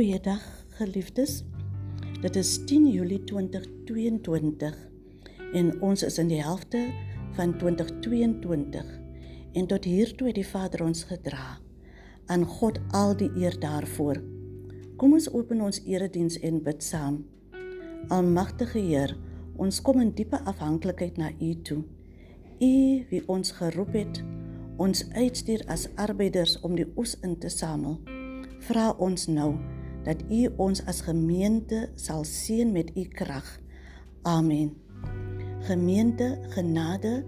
Goeiedag geliefdes. Dit is 10 Julie 2022 en ons is in die helfte van 2022 en tot hier toe het die Vader ons gedra. Aan God al die eer daarvoor. Kom ons open ons erediens en bid saam. Almagtige Heer, ons kom in diepe afhanklikheid na U toe. U wie ons geroep het, ons uitstuur as arbeiders om die oes in te samel. Vra ons nou dat U ons as gemeente sal seën met U krag. Amen. Gemeente, genade,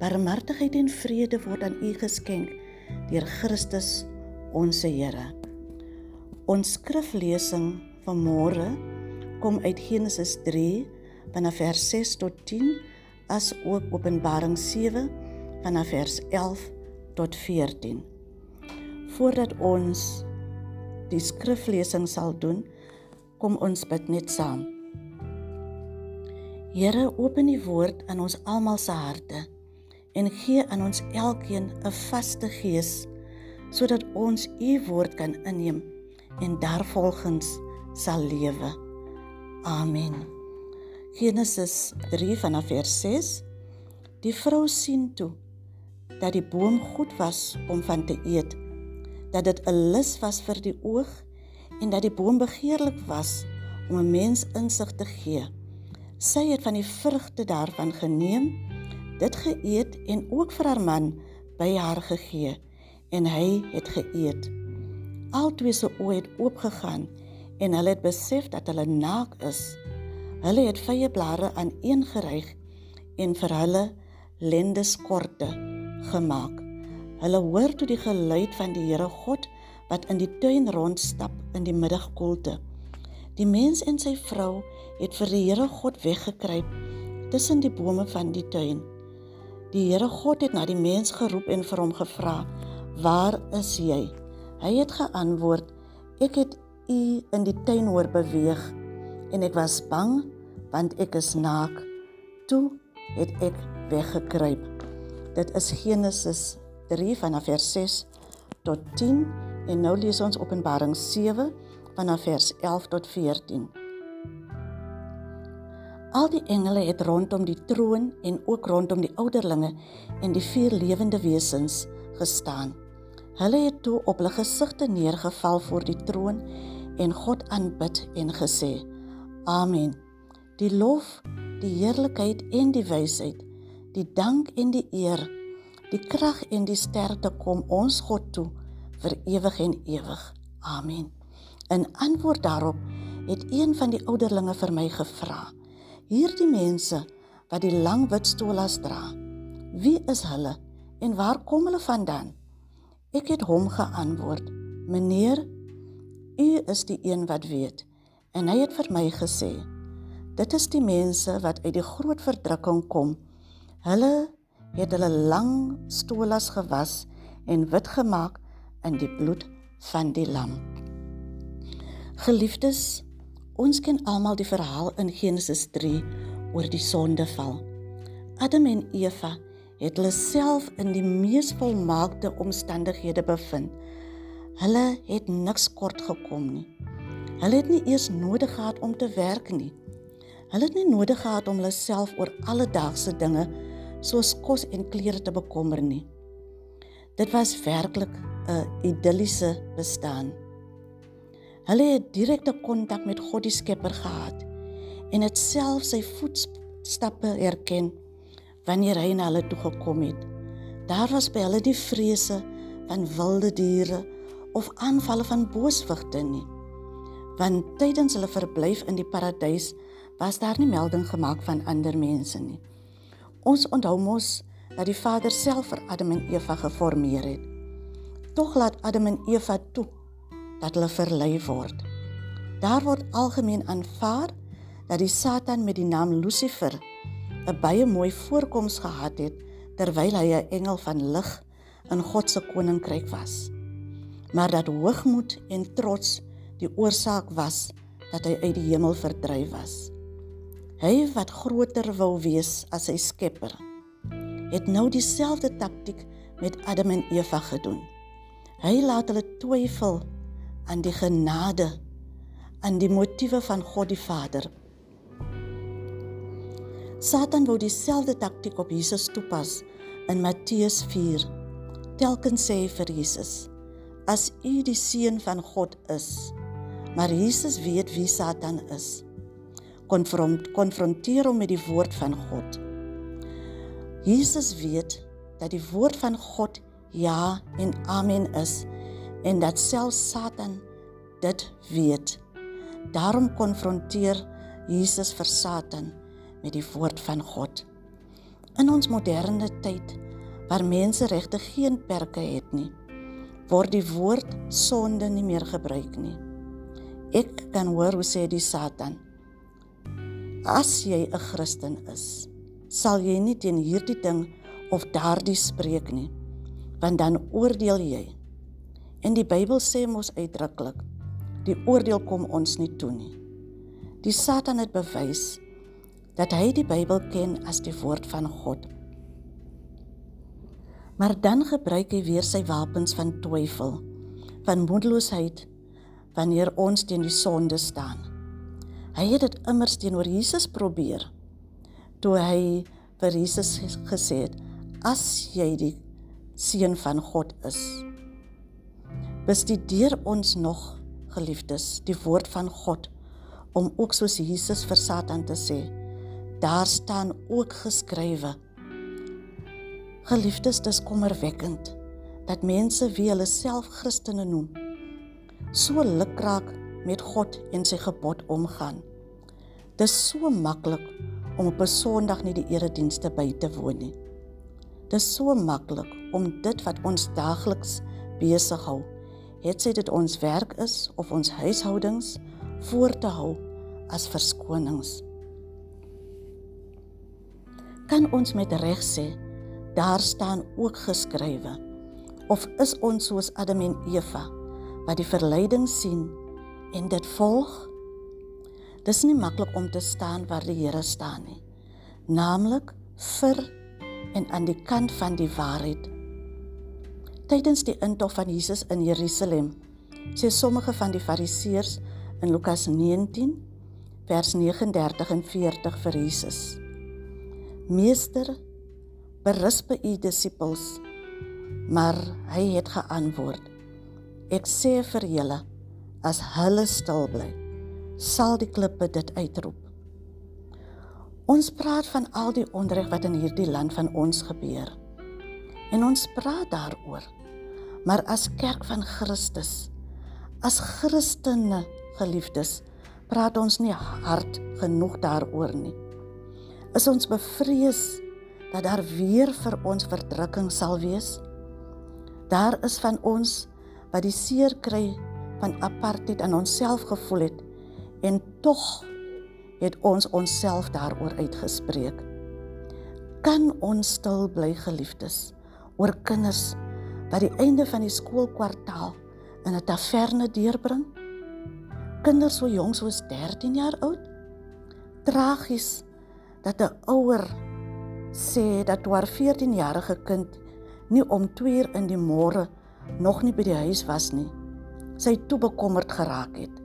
barmhartigheid en vrede word aan U geskenk deur Christus ons Here. Ons skriflesing van môre kom uit Genesis 3 vanaf vers 6 tot 10 as ook Openbaring 7 vanaf vers 11 tot 14. Voordat ons die skriflesing sal doen, kom ons bid net saam. Here, open die woord aan ons almal se harte en gee aan ons elkeen 'n vaste gees sodat ons u woord kan inneem en daarvolgens sal lewe. Amen. Genesis 3 vanaf vers 6. Die vrou sien toe dat die boom goed was om van te eet dat dit 'n lus was vir die oog en dat die boom begeerlik was om 'n mens insig te gee. Sy het van die vrugte daarvan geneem, dit geëet en ook vir haar man by haar gegee en hy het geëet. Albei se oë het oopgegaan en hulle het besef dat hulle naak is. Hulle het vye blare aan een geryg en vir hulle lendeskorte gemaak. Hulle hoor toe die geluid van die Here God wat in die tuin rondstap in die middagkoelte. Die mens en sy vrou het vir die Here God weggekruip tussen die bome van die tuin. Die Here God het na die mens geroep en vir hom gevra: "Waar is jy?" Hy het geantwoord: "Ek het u in die tuin hoor beweeg en ek was bang want ek is naak. Toe het ek weggekruip." Dit is Genesis 3 vanaf vers 6 tot 10 en nou lees ons Openbaring 7 vanaf vers 11 tot 14. Al die engele het rondom die troon en ook rondom die ouderlinge en die vier lewende wesens gestaan. Hulle het toe op hulle gesigte neergeval voor die troon en God aanbid en gesê: Amen. Die lof, die heerlikheid en die wysheid, die dank en die eer Die krag en die sterkte kom ons God toe vir ewig en ewig. Amen. In antwoord daarop het een van die ouderlinge vir my gevra: "Hierdie mense wat die lang wit stolas dra, wie is hulle en waar kom hulle vandaan?" Ek het hom geantwoord: "Meneer, u is die een wat weet." En hy het vir my gesê: "Dit is die mense wat uit die groot verdrukking kom. Hulle het hulle lang stolas gewas en wit gemaak in die bloed van die lam. Geliefdes, ons ken almal die verhaal in Genesis 3 oor die sondeval. Adam en Eva het hulle self in die mees volmaakte omstandighede bevind. Hulle het niks kort gekom nie. Hulle het nie eers nodig gehad om te werk nie. Hulle het nie nodig gehad om hulle self oor alledaagse dinge soos kos en klere te bekommer nie. Dit was werklik 'n idilliese bestaan. Hulle het direkte kontak met God die Skepper gehad en het self sy voetstappe herken wanneer hy na hulle toe gekom het. Daar was by hulle die vrese van wilde diere of aanvalle van booswigte nie. Want tydens hulle verblyf in die paradys was daar nie melding gemaak van ander mense nie. Ons onthou mos dat die Vader self vir Adam en Eva geformeer het. Tog laat Adam en Eva toe dat hulle verlei word. Daar word algemeen aanvaar dat die Satan met die naam Lucifer 'n baie mooi voorkoms gehad het terwyl hy 'n engel van lig in God se koninkryk was. Maar dat hoogmoed en trots die oorsaak was dat hy uit die hemel verdryf was. Hy wat groter wou wees as sy Skepper, het nou dieselfde taktik met Adam en Eva gedoen. Hy laat hulle twyfel aan die genade aan die motiewe van God die Vader. Satan wou dieselfde taktik op Jesus toepas in Matteus 4. Telkens sê hy vir Jesus: "As U die seun van God is." Maar Jesus weet wie Satan is. Konfront konfronteer hom met die woord van God. Jesus weet dat die woord van God ja en amen is en dat selfs Satan dit weet. Daarom konfronteer Jesus vir Satan met die woord van God. In ons moderne tyd waar mense regtig geen perke het nie, word die woord sonde nie meer gebruik nie. Ek kan hoor hoe sê die Satan: As jy 'n Christen is, sal jy nie teen hierdie ding of daardie spreek nie, want dan oordeel jy. En die Bybel sê mos uitdruklik: Die oordeel kom ons nie toe nie. Die Satan het bewys dat hy die Bybel ken as die woord van God. Maar dan gebruik hy weer sy wapens van twyfel, van moedeloosheid wanneer ons teen die sonde staan. Hy het dit immers teenoor Jesus probeer. Toe hy vir Jesus gesê het: "As jy die seun van God is." Bestudeer ons nog, geliefdes, die woord van God om ook soos Jesus vir Satan te sê: daar staan ook geskrywe. Geliefdes, dis kommerwekkend dat mense wie hulle self Christene noem, so lukraak met God en sy gebod omgaan. Dis so maklik om op 'n Sondag nie die eredienste by te woon nie. Dis so maklik om dit wat ons daagliks besig hou, het sy dit ons werk is of ons huishoudings voor te hou as verskonings kan ons met reg sê daar staan ook geskrywe of is ons soos Adam en Eva wat die verleiding sien en dit volg. Dis nie maklik om te staan waar die Here staan nie. Naamlik vir en aan die kant van die waarheid. Tydens die intog van Jesus in Jerusalem sê sommige van die fariseërs in Lukas 19 vers 39 en 40 vir Jesus. Meester, berisp u disippels. Maar hy het geantwoord: Ek sê vir julle, as hulle stil bly, sal die klippe dit uitroep. Ons praat van al die onreg wat in hierdie land van ons gebeur. En ons praat daaroor. Maar as kerk van Christus, as Christene geliefdes, praat ons nie hard genoeg daaroor nie is ons bevrees dat daar weer vir ons verdrukking sal wees. Daar is van ons wat die seer kry van apartheid aan onsself gevoel het en tog het ons onsself daaroor uitgespreek. Kan ons stil bly geliefdes oor kinders wat die einde van die skoolkwartaal in 'n taverne deurbring? Kinders so jonk soos 13 jaar oud? Tragies dat 'n ouer sê dat haar 14-jarige kind nie om 2 uur in die môre nog nie by die huis was nie. Sy toe bekommerd geraak het.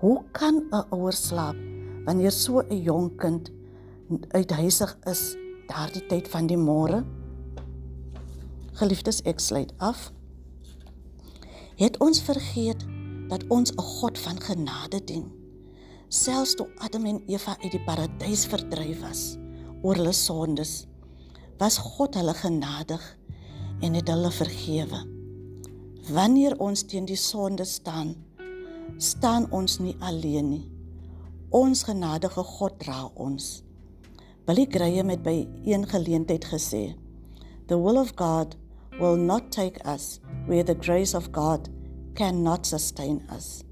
Hoe kan 'n ouer slaap wanneer so 'n jong kind uithuisig is daardie tyd van die môre? Geliefdes, ek sluit af. Het ons vergeet dat ons 'n God van genade dien? selfs toe Adam en Eva uit die paradys verdryf was oor hulle sondes, was God hulle genadig en het hulle vergewe. Wanneer ons teen die sonde staan, staan ons nie alleen nie. Ons genadige God dra ons. Billy Graham het by een geleentheid gesê, "The will of God will not take us where the grace of God cannot sustain us."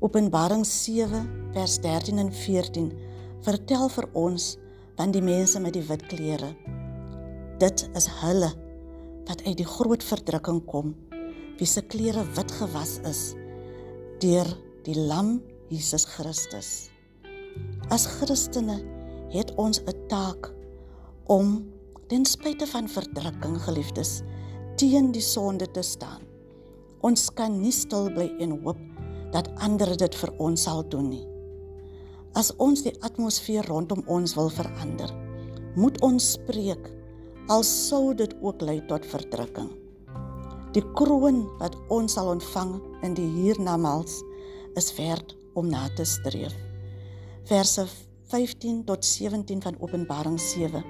Openbaring 7 vers 13 en 14 vertel vir ons van die mense met die wit klere. Dit is hulle wat uit die groot verdrukking kom, wie se klere wit gewas is deur die lam Jesus Christus. As Christene het ons 'n taak om ten spyte van verdrukking geliefdes teen die sonde te staan. Ons kan nie stil bly en hoop dat ander dit vir ons sal doen nie. As ons die atmosfeer rondom ons wil verander, moet ons spreek al sou dit ook lei tot verdrukking. Die kroon wat ons sal ontvang in die hiernamaals is werd om na te streef. Verse 15 tot 17 van Openbaring 7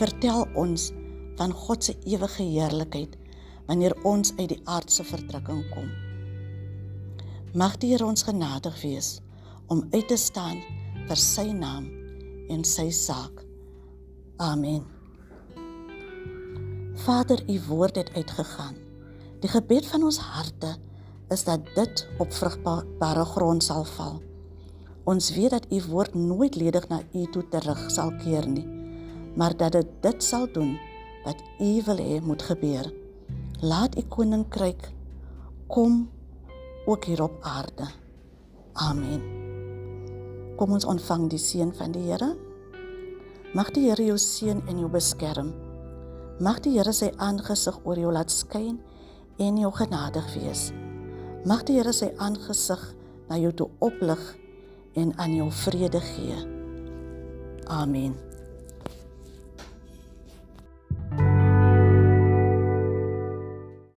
vertel ons van God se ewige heerlikheid wanneer ons uit die aardse verdrukking kom. Mag die Here ons genadig wees om uit te staan vir sy naam en sy saak. Amen. Vader, u woord het uitgegaan. Die gebed van ons harte is dat dit op vrugbare grond sal val. Ons weet dat u woord nooit ledig na u toe terug sal keer nie, maar dat dit dit sal doen wat u wil hê moet gebeur. Laat u koninkryk kom ook hier op aarde. Amen. Kom ons ontvang die seën van die Here. Mag die Here jou seën en jou beskerm. Mag die Here sy aangesig oor jou laat skyn en jou genadig wees. Mag die Here sy aangesig na jou toe oplig en aan jou vrede gee. Amen.